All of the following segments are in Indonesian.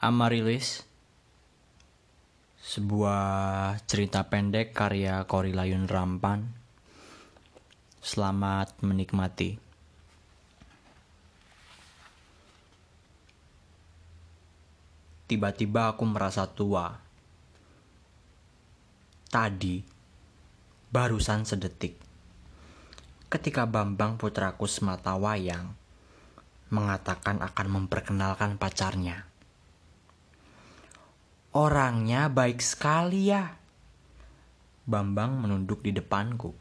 Amarilis Sebuah cerita pendek karya Kori Layun Rampan. Selamat menikmati. Tiba-tiba aku merasa tua. Tadi Barusan sedetik Ketika Bambang putraku semata wayang Mengatakan akan memperkenalkan pacarnya Orangnya baik sekali ya. Bambang menunduk di depanku.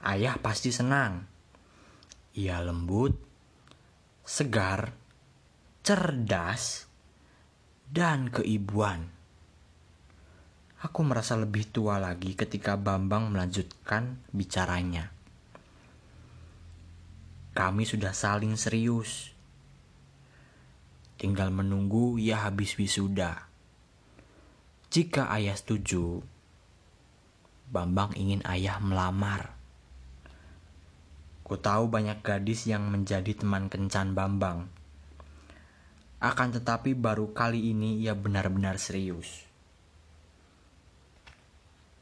Ayah pasti senang. Ia lembut, segar, cerdas, dan keibuan. Aku merasa lebih tua lagi ketika Bambang melanjutkan bicaranya. Kami sudah saling serius. Tinggal menunggu ia habis wisuda. Jika ayah setuju, Bambang ingin ayah melamar. Ku tahu banyak gadis yang menjadi teman kencan Bambang. Akan tetapi baru kali ini ia benar-benar serius.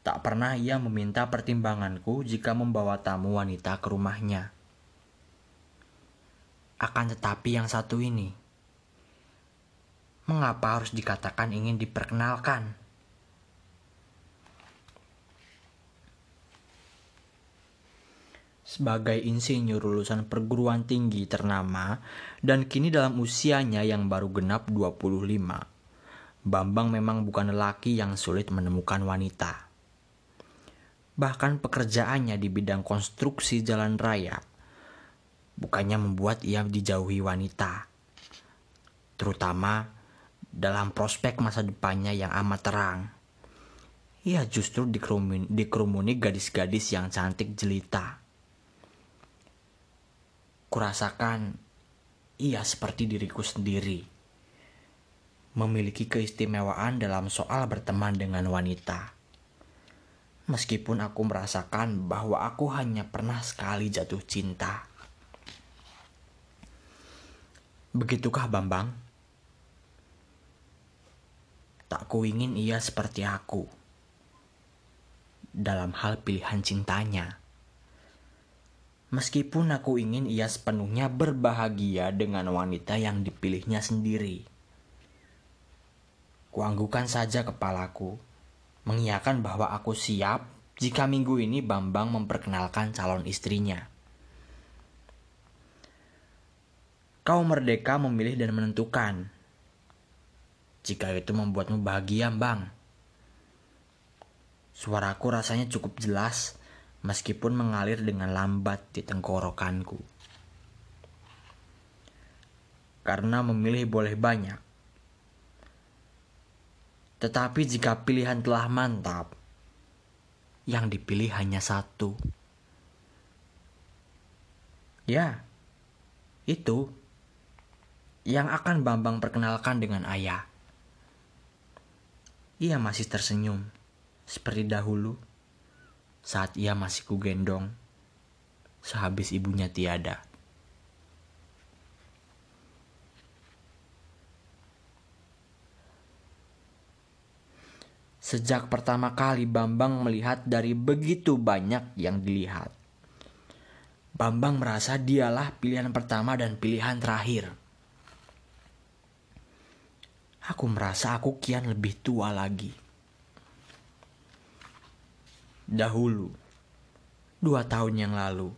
Tak pernah ia meminta pertimbanganku jika membawa tamu wanita ke rumahnya. Akan tetapi yang satu ini, mengapa harus dikatakan ingin diperkenalkan? Sebagai insinyur lulusan perguruan tinggi ternama dan kini dalam usianya yang baru genap 25, Bambang memang bukan lelaki yang sulit menemukan wanita. Bahkan pekerjaannya di bidang konstruksi jalan raya bukannya membuat ia dijauhi wanita, terutama dalam prospek masa depannya yang amat terang. Ia justru dikerumuni, gadis-gadis yang cantik jelita. Kurasakan ia seperti diriku sendiri. Memiliki keistimewaan dalam soal berteman dengan wanita. Meskipun aku merasakan bahwa aku hanya pernah sekali jatuh cinta. Begitukah Bambang? Tak kuingin ia seperti aku dalam hal pilihan cintanya. Meskipun aku ingin ia sepenuhnya berbahagia dengan wanita yang dipilihnya sendiri. Kuanggukan saja kepalaku, mengiyakan bahwa aku siap jika minggu ini Bambang memperkenalkan calon istrinya. Kau merdeka memilih dan menentukan jika itu membuatmu bahagia, Bang. Suaraku rasanya cukup jelas meskipun mengalir dengan lambat di tenggorokanku. Karena memilih boleh banyak. Tetapi jika pilihan telah mantap, yang dipilih hanya satu. Ya, itu yang akan Bambang perkenalkan dengan ayah. Ia masih tersenyum, seperti dahulu, saat ia masih kugendong, sehabis ibunya tiada. Sejak pertama kali Bambang melihat dari begitu banyak yang dilihat. Bambang merasa dialah pilihan pertama dan pilihan terakhir. Aku merasa aku kian lebih tua lagi. Dahulu, dua tahun yang lalu,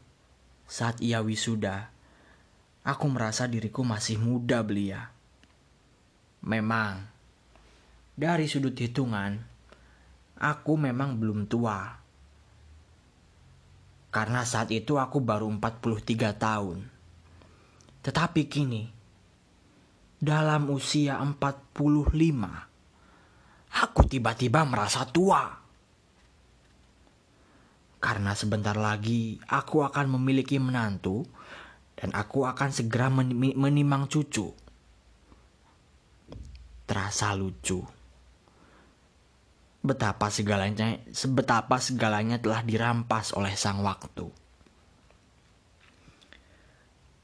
saat ia wisuda, aku merasa diriku masih muda belia. Memang, dari sudut hitungan, aku memang belum tua. Karena saat itu aku baru 43 tahun. Tetapi kini, dalam usia 45, aku tiba-tiba merasa tua. Karena sebentar lagi aku akan memiliki menantu dan aku akan segera menimang cucu. Terasa lucu. Betapa segalanya sebetapa segalanya telah dirampas oleh sang waktu.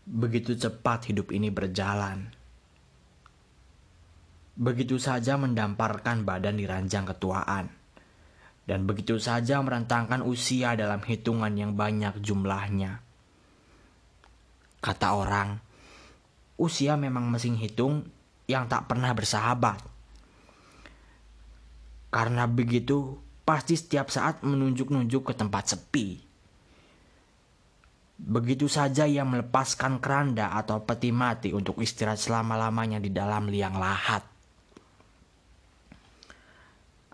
Begitu cepat hidup ini berjalan begitu saja mendamparkan badan di ranjang ketuaan, dan begitu saja merentangkan usia dalam hitungan yang banyak jumlahnya. Kata orang, usia memang mesin hitung yang tak pernah bersahabat. Karena begitu, pasti setiap saat menunjuk-nunjuk ke tempat sepi. Begitu saja ia melepaskan keranda atau peti mati untuk istirahat selama-lamanya di dalam liang lahat.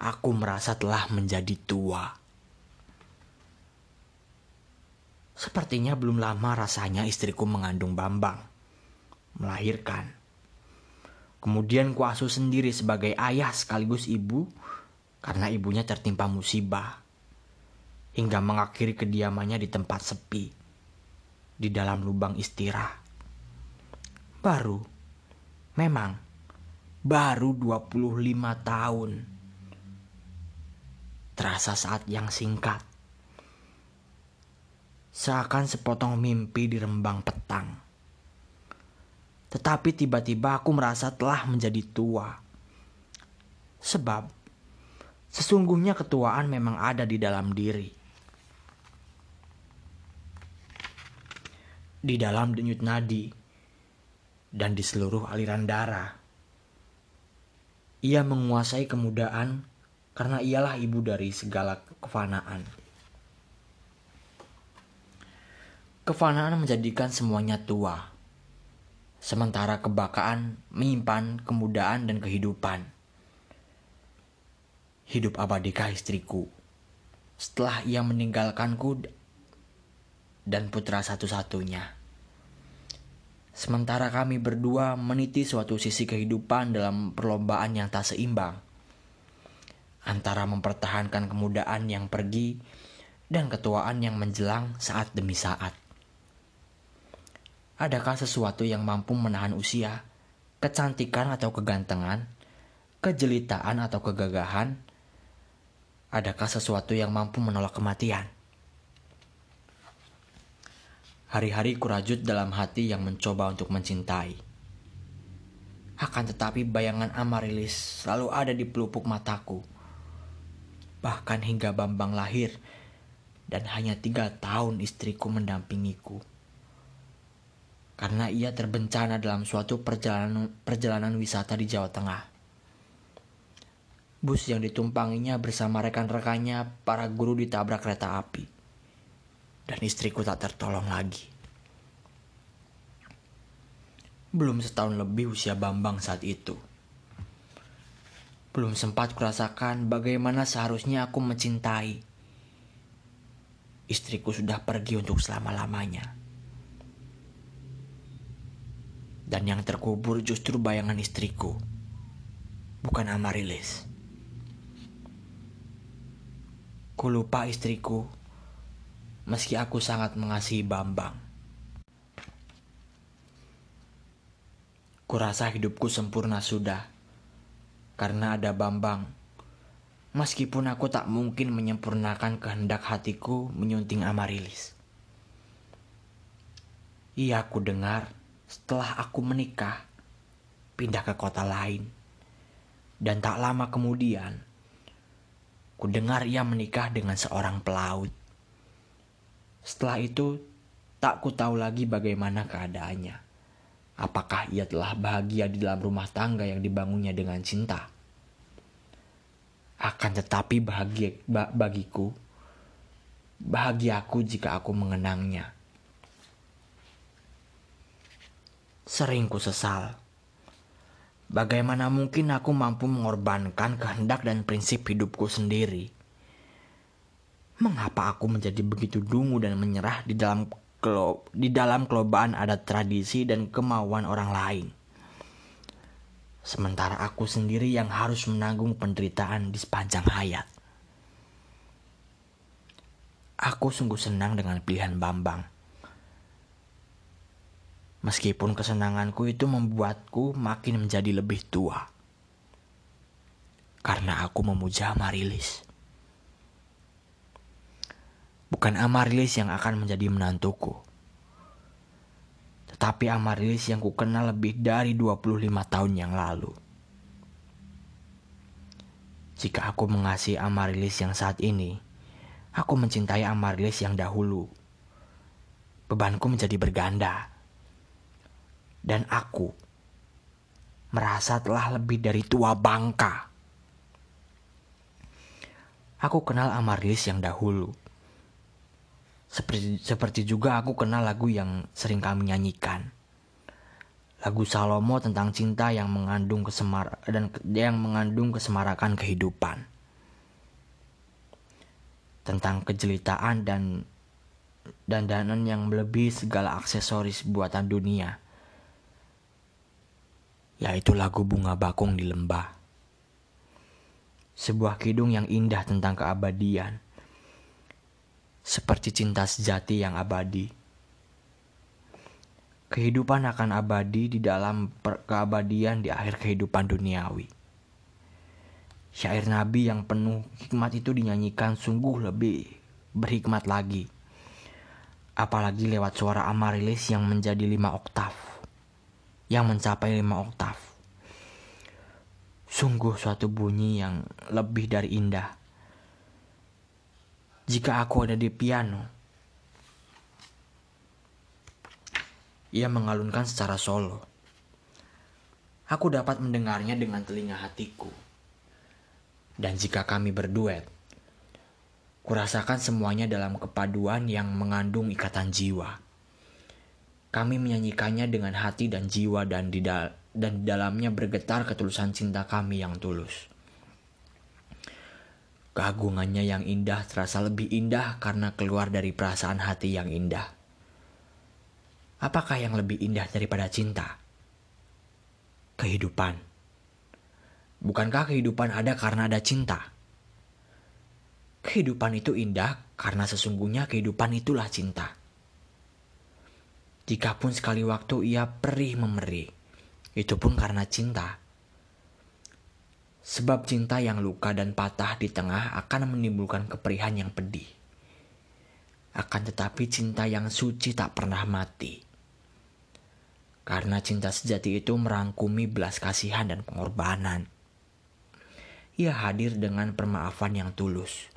Aku merasa telah menjadi tua. Sepertinya belum lama rasanya istriku mengandung Bambang, melahirkan. Kemudian kuasuh sendiri sebagai ayah sekaligus ibu karena ibunya tertimpa musibah hingga mengakhiri kediamannya di tempat sepi di dalam lubang istirahat. Baru, memang, baru 25 tahun. Terasa saat yang singkat. Seakan sepotong mimpi di rembang petang. Tetapi tiba-tiba aku merasa telah menjadi tua. Sebab Sesungguhnya ketuaan memang ada di dalam diri. Di dalam denyut nadi dan di seluruh aliran darah. Ia menguasai kemudaan karena ialah ibu dari segala kefanaan. Kefanaan menjadikan semuanya tua, sementara kebakaan menyimpan kemudaan dan kehidupan hidup abadikah istriku setelah ia meninggalkanku dan putra satu-satunya. Sementara kami berdua meniti suatu sisi kehidupan dalam perlombaan yang tak seimbang. Antara mempertahankan kemudaan yang pergi dan ketuaan yang menjelang saat demi saat. Adakah sesuatu yang mampu menahan usia, kecantikan atau kegantengan, kejelitaan atau kegagahan, Adakah sesuatu yang mampu menolak kematian? Hari-hari kurajut dalam hati yang mencoba untuk mencintai. Akan tetapi bayangan Amarilis selalu ada di pelupuk mataku. Bahkan hingga Bambang lahir dan hanya tiga tahun istriku mendampingiku. Karena ia terbencana dalam suatu perjalanan, perjalanan wisata di Jawa Tengah. Bus yang ditumpanginya bersama rekan-rekannya para guru ditabrak kereta api. Dan istriku tak tertolong lagi. Belum setahun lebih usia Bambang saat itu. Belum sempat kurasakan bagaimana seharusnya aku mencintai. Istriku sudah pergi untuk selama-lamanya. Dan yang terkubur justru bayangan istriku, bukan Amarilis. Ku lupa istriku, meski aku sangat mengasihi Bambang. Kurasa hidupku sempurna sudah, karena ada Bambang. Meskipun aku tak mungkin menyempurnakan kehendak hatiku menyunting Amarilis. Ia aku dengar setelah aku menikah, pindah ke kota lain. Dan tak lama kemudian, Ku dengar ia menikah dengan seorang pelaut. Setelah itu, tak ku tahu lagi bagaimana keadaannya. Apakah ia telah bahagia di dalam rumah tangga yang dibangunnya dengan cinta? Akan tetapi bahagia bagiku, bahagiaku jika aku mengenangnya. Sering ku sesal Bagaimana mungkin aku mampu mengorbankan kehendak dan prinsip hidupku sendiri? Mengapa aku menjadi begitu dungu dan menyerah di dalam di dalam kelobaan adat tradisi dan kemauan orang lain? Sementara aku sendiri yang harus menanggung penderitaan di sepanjang hayat. Aku sungguh senang dengan pilihan Bambang Meskipun kesenanganku itu membuatku makin menjadi lebih tua. Karena aku memuja Amarilis. Bukan Amarilis yang akan menjadi menantuku. Tetapi Amarilis yang kukenal lebih dari 25 tahun yang lalu. Jika aku mengasihi Amarilis yang saat ini, aku mencintai Amarilis yang dahulu. Bebanku menjadi berganda. Dan aku merasa telah lebih dari tua bangka. Aku kenal Amarilis yang dahulu. Seperti, seperti juga aku kenal lagu yang sering kami nyanyikan. Lagu Salomo tentang cinta yang mengandung kesemar dan yang mengandung kesemarakan kehidupan. Tentang kejelitaan dan dandanan yang melebihi segala aksesoris buatan dunia. Yaitu lagu bunga bakung di lembah. Sebuah kidung yang indah tentang keabadian seperti cinta sejati yang abadi Kehidupan akan abadi di dalam keabadian di akhir kehidupan duniawi. Syair Nabi yang penuh hikmat itu dinyanyikan sungguh lebih berhikmat lagi. Apalagi lewat suara Amarilis yang menjadi lima oktav. Yang mencapai lima oktav. Sungguh suatu bunyi yang lebih dari indah. Jika aku ada di piano, Ia mengalunkan secara solo. Aku dapat mendengarnya dengan telinga hatiku. Dan jika kami berduet, kurasakan semuanya dalam kepaduan yang mengandung ikatan jiwa. Kami menyanyikannya dengan hati dan jiwa dan di, da dan dalamnya bergetar ketulusan cinta kami yang tulus. Keagungannya yang indah terasa lebih indah karena keluar dari perasaan hati yang indah. Apakah yang lebih indah daripada cinta? Kehidupan. Bukankah kehidupan ada karena ada cinta? Kehidupan itu indah karena sesungguhnya kehidupan itulah cinta. Jikapun sekali waktu ia perih memeri, itu pun karena cinta. Sebab cinta yang luka dan patah di tengah akan menimbulkan keperihan yang pedih. Akan tetapi cinta yang suci tak pernah mati karena cinta sejati itu merangkumi belas kasihan dan pengorbanan. Ia hadir dengan permaafan yang tulus.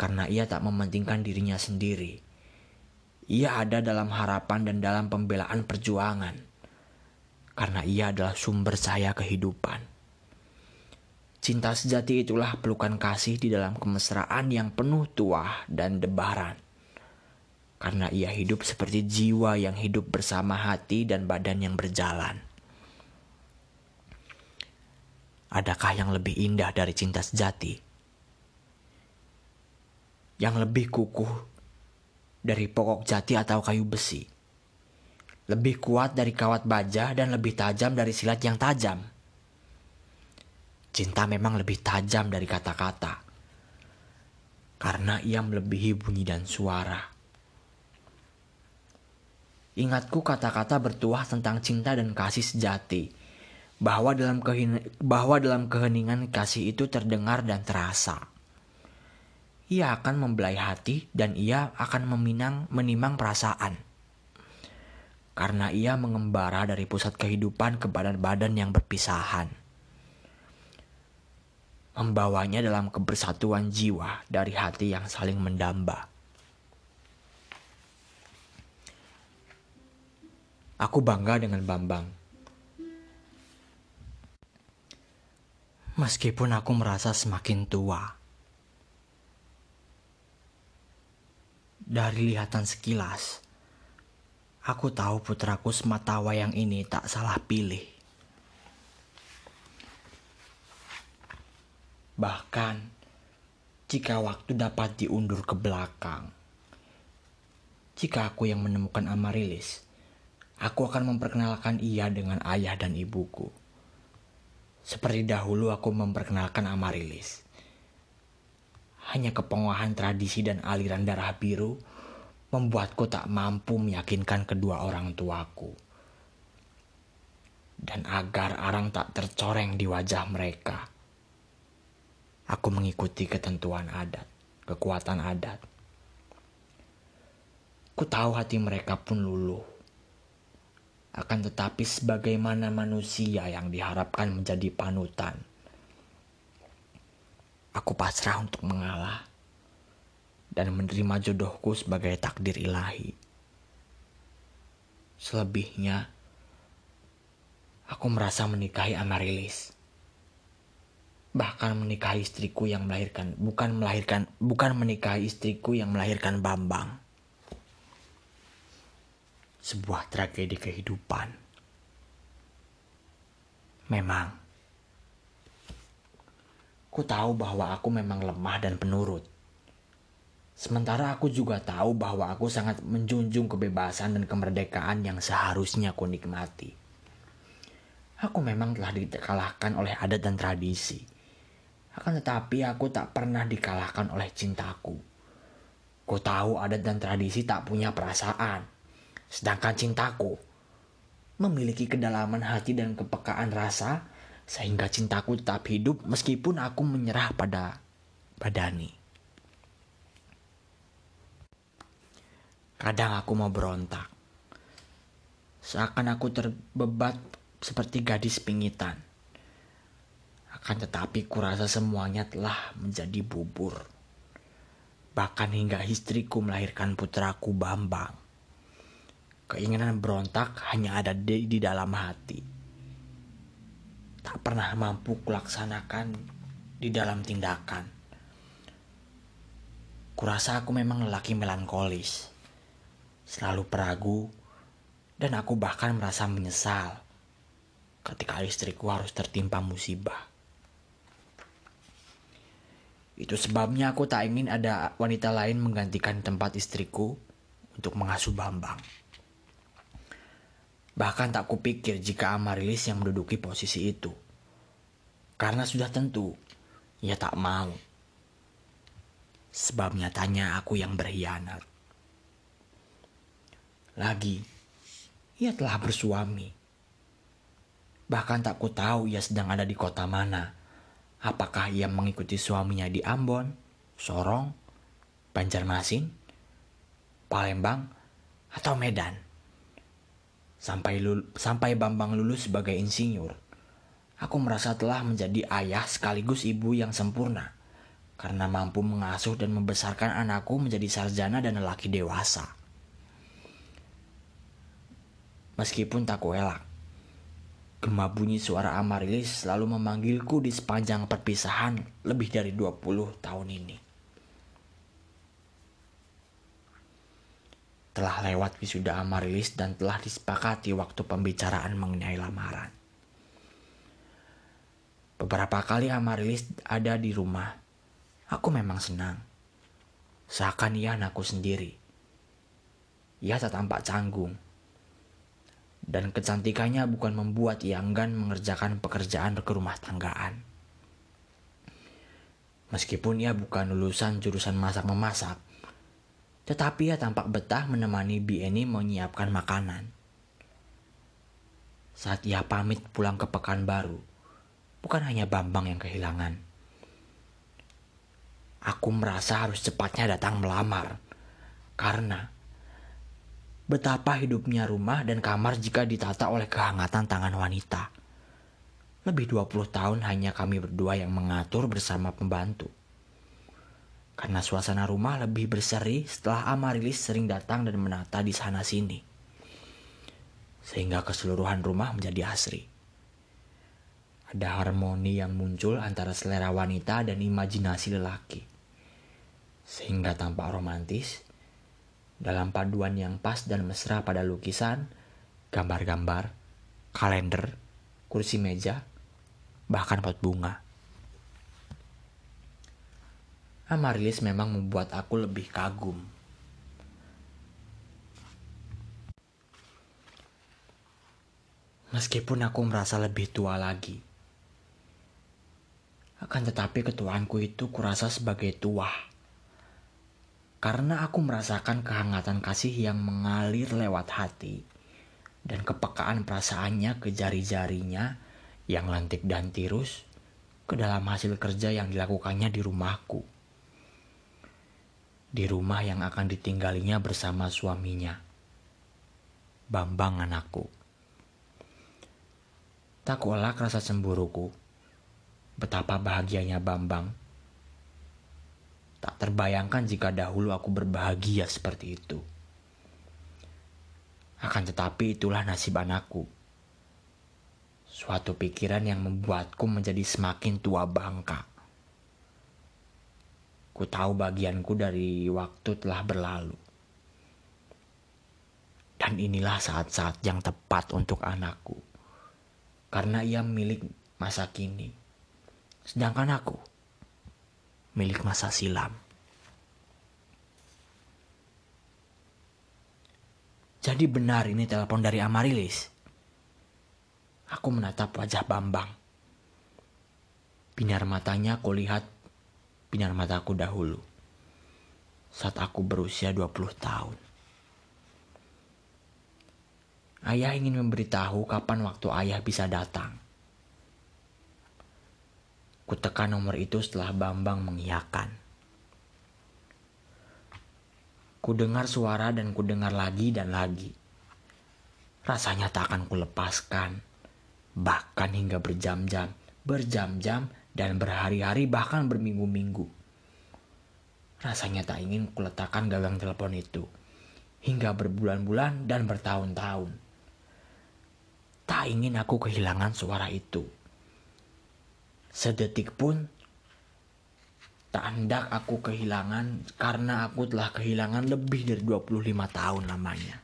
Karena ia tak mementingkan dirinya sendiri. Ia ada dalam harapan dan dalam pembelaan perjuangan. Karena ia adalah sumber saya kehidupan. Cinta sejati itulah pelukan kasih di dalam kemesraan yang penuh tuah dan debaran karena ia hidup seperti jiwa yang hidup bersama hati dan badan yang berjalan. Adakah yang lebih indah dari cinta sejati? Yang lebih kukuh dari pokok jati atau kayu besi? Lebih kuat dari kawat baja dan lebih tajam dari silat yang tajam? Cinta memang lebih tajam dari kata-kata karena ia melebihi bunyi dan suara. Ingatku kata-kata bertuah tentang cinta dan kasih sejati. Bahwa dalam, bahwa dalam keheningan kasih itu terdengar dan terasa. Ia akan membelai hati dan ia akan meminang, menimang perasaan. Karena ia mengembara dari pusat kehidupan ke badan-badan yang berpisahan. Membawanya dalam kebersatuan jiwa dari hati yang saling mendamba. Aku bangga dengan Bambang. Meskipun aku merasa semakin tua. Dari lihatan sekilas, aku tahu putraku semata wayang ini tak salah pilih. Bahkan, jika waktu dapat diundur ke belakang, jika aku yang menemukan Amarilis, Aku akan memperkenalkan ia dengan ayah dan ibuku. Seperti dahulu aku memperkenalkan Amarilis. Hanya kepenguahan tradisi dan aliran darah biru membuatku tak mampu meyakinkan kedua orang tuaku. Dan agar arang tak tercoreng di wajah mereka, aku mengikuti ketentuan adat, kekuatan adat. Ku tahu hati mereka pun luluh akan tetapi sebagaimana manusia yang diharapkan menjadi panutan. aku pasrah untuk mengalah dan menerima jodohku sebagai takdir ilahi. Selebihnya, aku merasa menikahi Amarilis. Bahkan menikahi istriku yang melahirkan, bukan melahirkan, bukan menikahi istriku yang melahirkan Bambang. Sebuah tragedi kehidupan. Memang, ku tahu bahwa aku memang lemah dan penurut. Sementara aku juga tahu bahwa aku sangat menjunjung kebebasan dan kemerdekaan yang seharusnya aku nikmati. Aku memang telah dikalahkan oleh adat dan tradisi. Akan tetapi aku tak pernah dikalahkan oleh cintaku. Ku tahu adat dan tradisi tak punya perasaan. Sedangkan cintaku memiliki kedalaman hati dan kepekaan rasa sehingga cintaku tetap hidup meskipun aku menyerah pada badani. Kadang aku mau berontak. Seakan aku terbebat seperti gadis pingitan. Akan tetapi kurasa semuanya telah menjadi bubur. Bahkan hingga istriku melahirkan putraku Bambang. Keinginan berontak hanya ada di, di dalam hati. Tak pernah mampu kulaksanakan di dalam tindakan. Kurasa aku memang lelaki melankolis selalu peragu, dan aku bahkan merasa menyesal ketika istriku harus tertimpa musibah. Itu sebabnya aku tak ingin ada wanita lain menggantikan tempat istriku untuk mengasuh Bambang. Bahkan tak kupikir jika Amarilis yang menduduki posisi itu. Karena sudah tentu, ia tak mau. Sebab nyatanya aku yang berkhianat. Lagi, ia telah bersuami. Bahkan tak ku tahu ia sedang ada di kota mana. Apakah ia mengikuti suaminya di Ambon, Sorong, Banjarmasin, Palembang, atau Medan. Sampai, lul sampai Bambang lulus sebagai insinyur, aku merasa telah menjadi ayah sekaligus ibu yang sempurna karena mampu mengasuh dan membesarkan anakku menjadi sarjana dan lelaki dewasa meskipun tak kuelak. Gema bunyi suara Amarilis selalu memanggilku di sepanjang perpisahan lebih dari 20 tahun ini. Telah lewat wisuda Amarilis dan telah disepakati waktu pembicaraan mengenai lamaran. Beberapa kali Amarilis ada di rumah. Aku memang senang. Seakan ia anakku sendiri. Ia tak tampak canggung dan kecantikannya bukan membuat ia enggan mengerjakan pekerjaan kerumah tanggaan. Meskipun ia bukan lulusan jurusan masak-memasak, tetapi ia tampak betah menemani Bieni menyiapkan makanan. Saat ia pamit pulang ke Pekanbaru, bukan hanya Bambang yang kehilangan. Aku merasa harus cepatnya datang melamar, karena Betapa hidupnya rumah dan kamar jika ditata oleh kehangatan tangan wanita. Lebih 20 tahun hanya kami berdua yang mengatur bersama pembantu. Karena suasana rumah lebih berseri setelah Amarilis sering datang dan menata di sana sini. Sehingga keseluruhan rumah menjadi asri. Ada harmoni yang muncul antara selera wanita dan imajinasi lelaki. Sehingga tampak romantis dalam paduan yang pas dan mesra pada lukisan, gambar-gambar, kalender, kursi meja, bahkan pot bunga. Amarilis memang membuat aku lebih kagum. Meskipun aku merasa lebih tua lagi. Akan tetapi ketuaanku itu kurasa sebagai tuah karena aku merasakan kehangatan kasih yang mengalir lewat hati dan kepekaan perasaannya ke jari-jarinya yang lentik dan tirus ke dalam hasil kerja yang dilakukannya di rumahku. Di rumah yang akan ditinggalinya bersama suaminya. Bambang anakku. Tak kuolak rasa cemburuku. Betapa bahagianya Bambang Tak terbayangkan jika dahulu aku berbahagia seperti itu. Akan tetapi itulah nasib anakku. Suatu pikiran yang membuatku menjadi semakin tua bangka. Ku tahu bagianku dari waktu telah berlalu. Dan inilah saat-saat yang tepat untuk anakku. Karena ia milik masa kini. Sedangkan aku milik masa silam. Jadi benar ini telepon dari Amarilis. Aku menatap wajah Bambang. Binar matanya aku lihat binar mataku dahulu. Saat aku berusia 20 tahun. Ayah ingin memberitahu kapan waktu ayah bisa datang. Kutekan nomor itu setelah Bambang mengiyakan. Ku dengar suara dan ku dengar lagi dan lagi. Rasanya tak akan kulepaskan. Bahkan hingga berjam-jam, berjam-jam, dan berhari-hari bahkan berminggu-minggu. Rasanya tak ingin kuletakkan gagang telepon itu. Hingga berbulan-bulan dan bertahun-tahun. Tak ingin aku kehilangan suara itu. Sedetik pun Tak hendak aku kehilangan karena aku telah kehilangan lebih dari 25 tahun lamanya.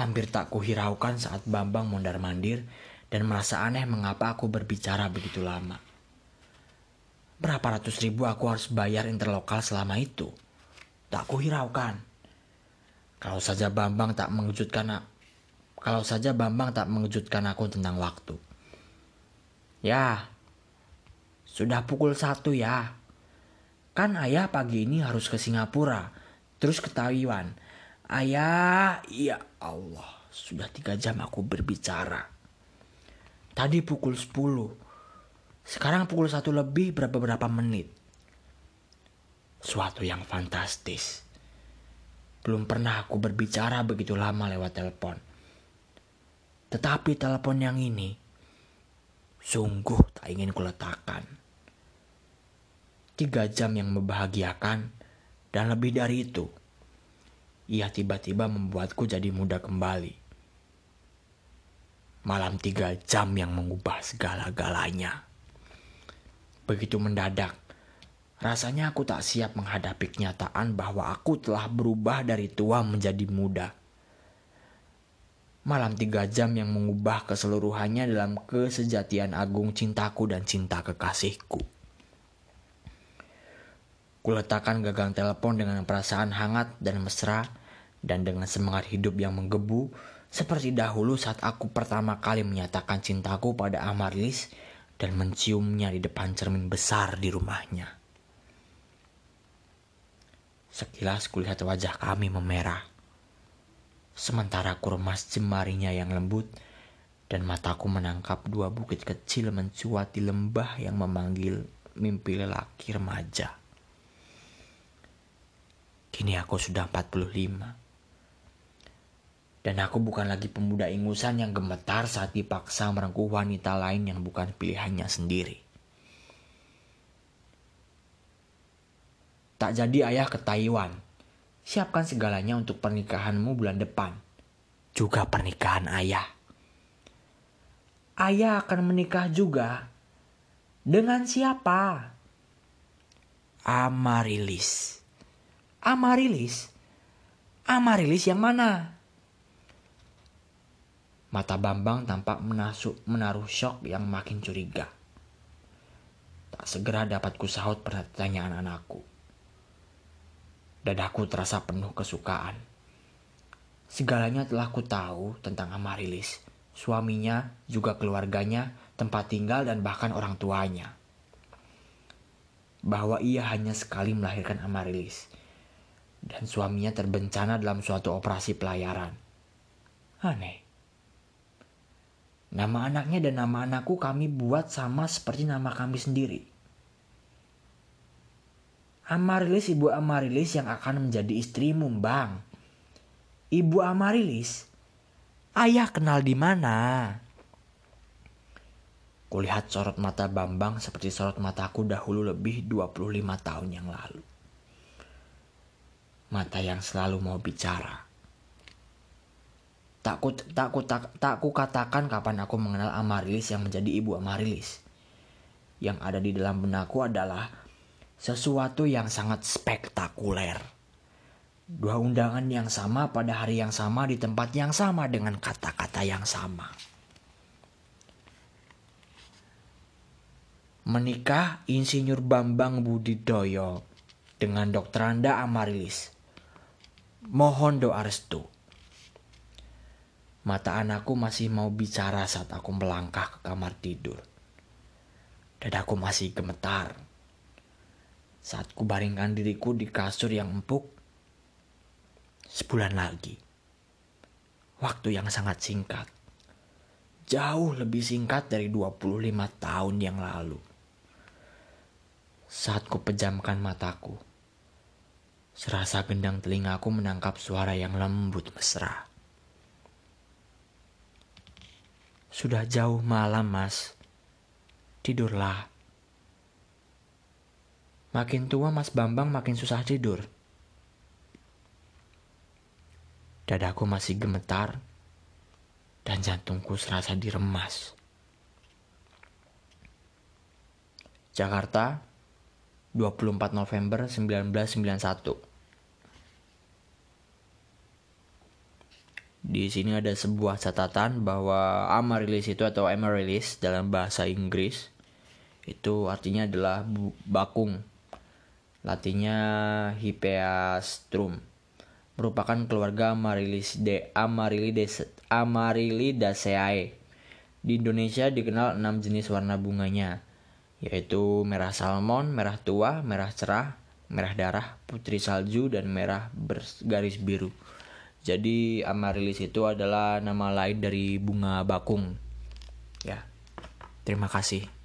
Hampir tak kuhiraukan saat Bambang mondar-mandir dan merasa aneh mengapa aku berbicara begitu lama. Berapa ratus ribu aku harus bayar interlokal selama itu? Tak kuhiraukan. Kalau saja Bambang tak mengejutkan kalau saja Bambang tak mengejutkan aku tentang waktu. Ya, sudah pukul satu ya. Kan ayah pagi ini harus ke Singapura. Terus ke Taiwan. Ayah, ya Allah. Sudah tiga jam aku berbicara. Tadi pukul sepuluh. Sekarang pukul satu lebih berapa-berapa menit. Suatu yang fantastis. Belum pernah aku berbicara begitu lama lewat telepon. Tetapi telepon yang ini sungguh tak ingin kuletakkan tiga jam yang membahagiakan, dan lebih dari itu, ia tiba-tiba membuatku jadi muda kembali. Malam tiga jam yang mengubah segala-galanya. Begitu mendadak, rasanya aku tak siap menghadapi kenyataan bahwa aku telah berubah dari tua menjadi muda. Malam tiga jam yang mengubah keseluruhannya dalam kesejatian agung cintaku dan cinta kekasihku. Kuletakkan gagang telepon dengan perasaan hangat dan mesra dan dengan semangat hidup yang menggebu seperti dahulu saat aku pertama kali menyatakan cintaku pada Amarlis dan menciumnya di depan cermin besar di rumahnya. Sekilas kulihat wajah kami memerah. Sementara kurmas jemarinya yang lembut dan mataku menangkap dua bukit kecil mencuat di lembah yang memanggil mimpi lelaki remaja. Kini aku sudah 45. Dan aku bukan lagi pemuda ingusan yang gemetar saat dipaksa merengkuh wanita lain yang bukan pilihannya sendiri. Tak jadi ayah ke Taiwan. Siapkan segalanya untuk pernikahanmu bulan depan. Juga pernikahan ayah. Ayah akan menikah juga. Dengan siapa? Amarilis. Amarilis? Amarilis yang mana? Mata Bambang tampak menasuk, menaruh shock yang makin curiga. Tak segera dapat kusahut pertanyaan anakku. Dadaku terasa penuh kesukaan. Segalanya telah ku tahu tentang Amarilis, suaminya, juga keluarganya, tempat tinggal dan bahkan orang tuanya. Bahwa ia hanya sekali melahirkan Amarilis dan suaminya terbencana dalam suatu operasi pelayaran. Aneh. Nama anaknya dan nama anakku kami buat sama seperti nama kami sendiri. Amarilis ibu Amarilis yang akan menjadi istrimu, Bang. Ibu Amarilis, ayah kenal di mana? Kulihat sorot mata Bambang seperti sorot mataku dahulu lebih 25 tahun yang lalu. Mata yang selalu mau bicara. Tak ku, tak, ku, tak, tak ku katakan kapan aku mengenal Amarilis yang menjadi ibu Amarilis. Yang ada di dalam benakku adalah sesuatu yang sangat spektakuler. Dua undangan yang sama pada hari yang sama di tempat yang sama dengan kata-kata yang sama. menikah Insinyur Bambang Budidoyo dengan Dr. Anda Amarilis. Mohon doa restu. Mata anakku masih mau bicara saat aku melangkah ke kamar tidur. Dadaku masih gemetar. Saat ku baringkan diriku di kasur yang empuk. Sebulan lagi. Waktu yang sangat singkat. Jauh lebih singkat dari 25 tahun yang lalu saat ku pejamkan mataku. Serasa gendang telingaku menangkap suara yang lembut mesra. Sudah jauh malam, Mas. Tidurlah. Makin tua Mas Bambang makin susah tidur. Dadaku masih gemetar dan jantungku serasa diremas. Jakarta, 24 November 1991. Di sini ada sebuah catatan bahwa Amaryllis itu atau Amaryllis dalam bahasa Inggris itu artinya adalah bakung. Latinnya Hippeastrum. Merupakan keluarga Amaryllis Amaryllidaceae. Di Indonesia dikenal enam jenis warna bunganya yaitu merah salmon, merah tua, merah cerah, merah darah, putri salju, dan merah bergaris biru. Jadi amaryllis itu adalah nama lain dari bunga bakung. Ya, terima kasih.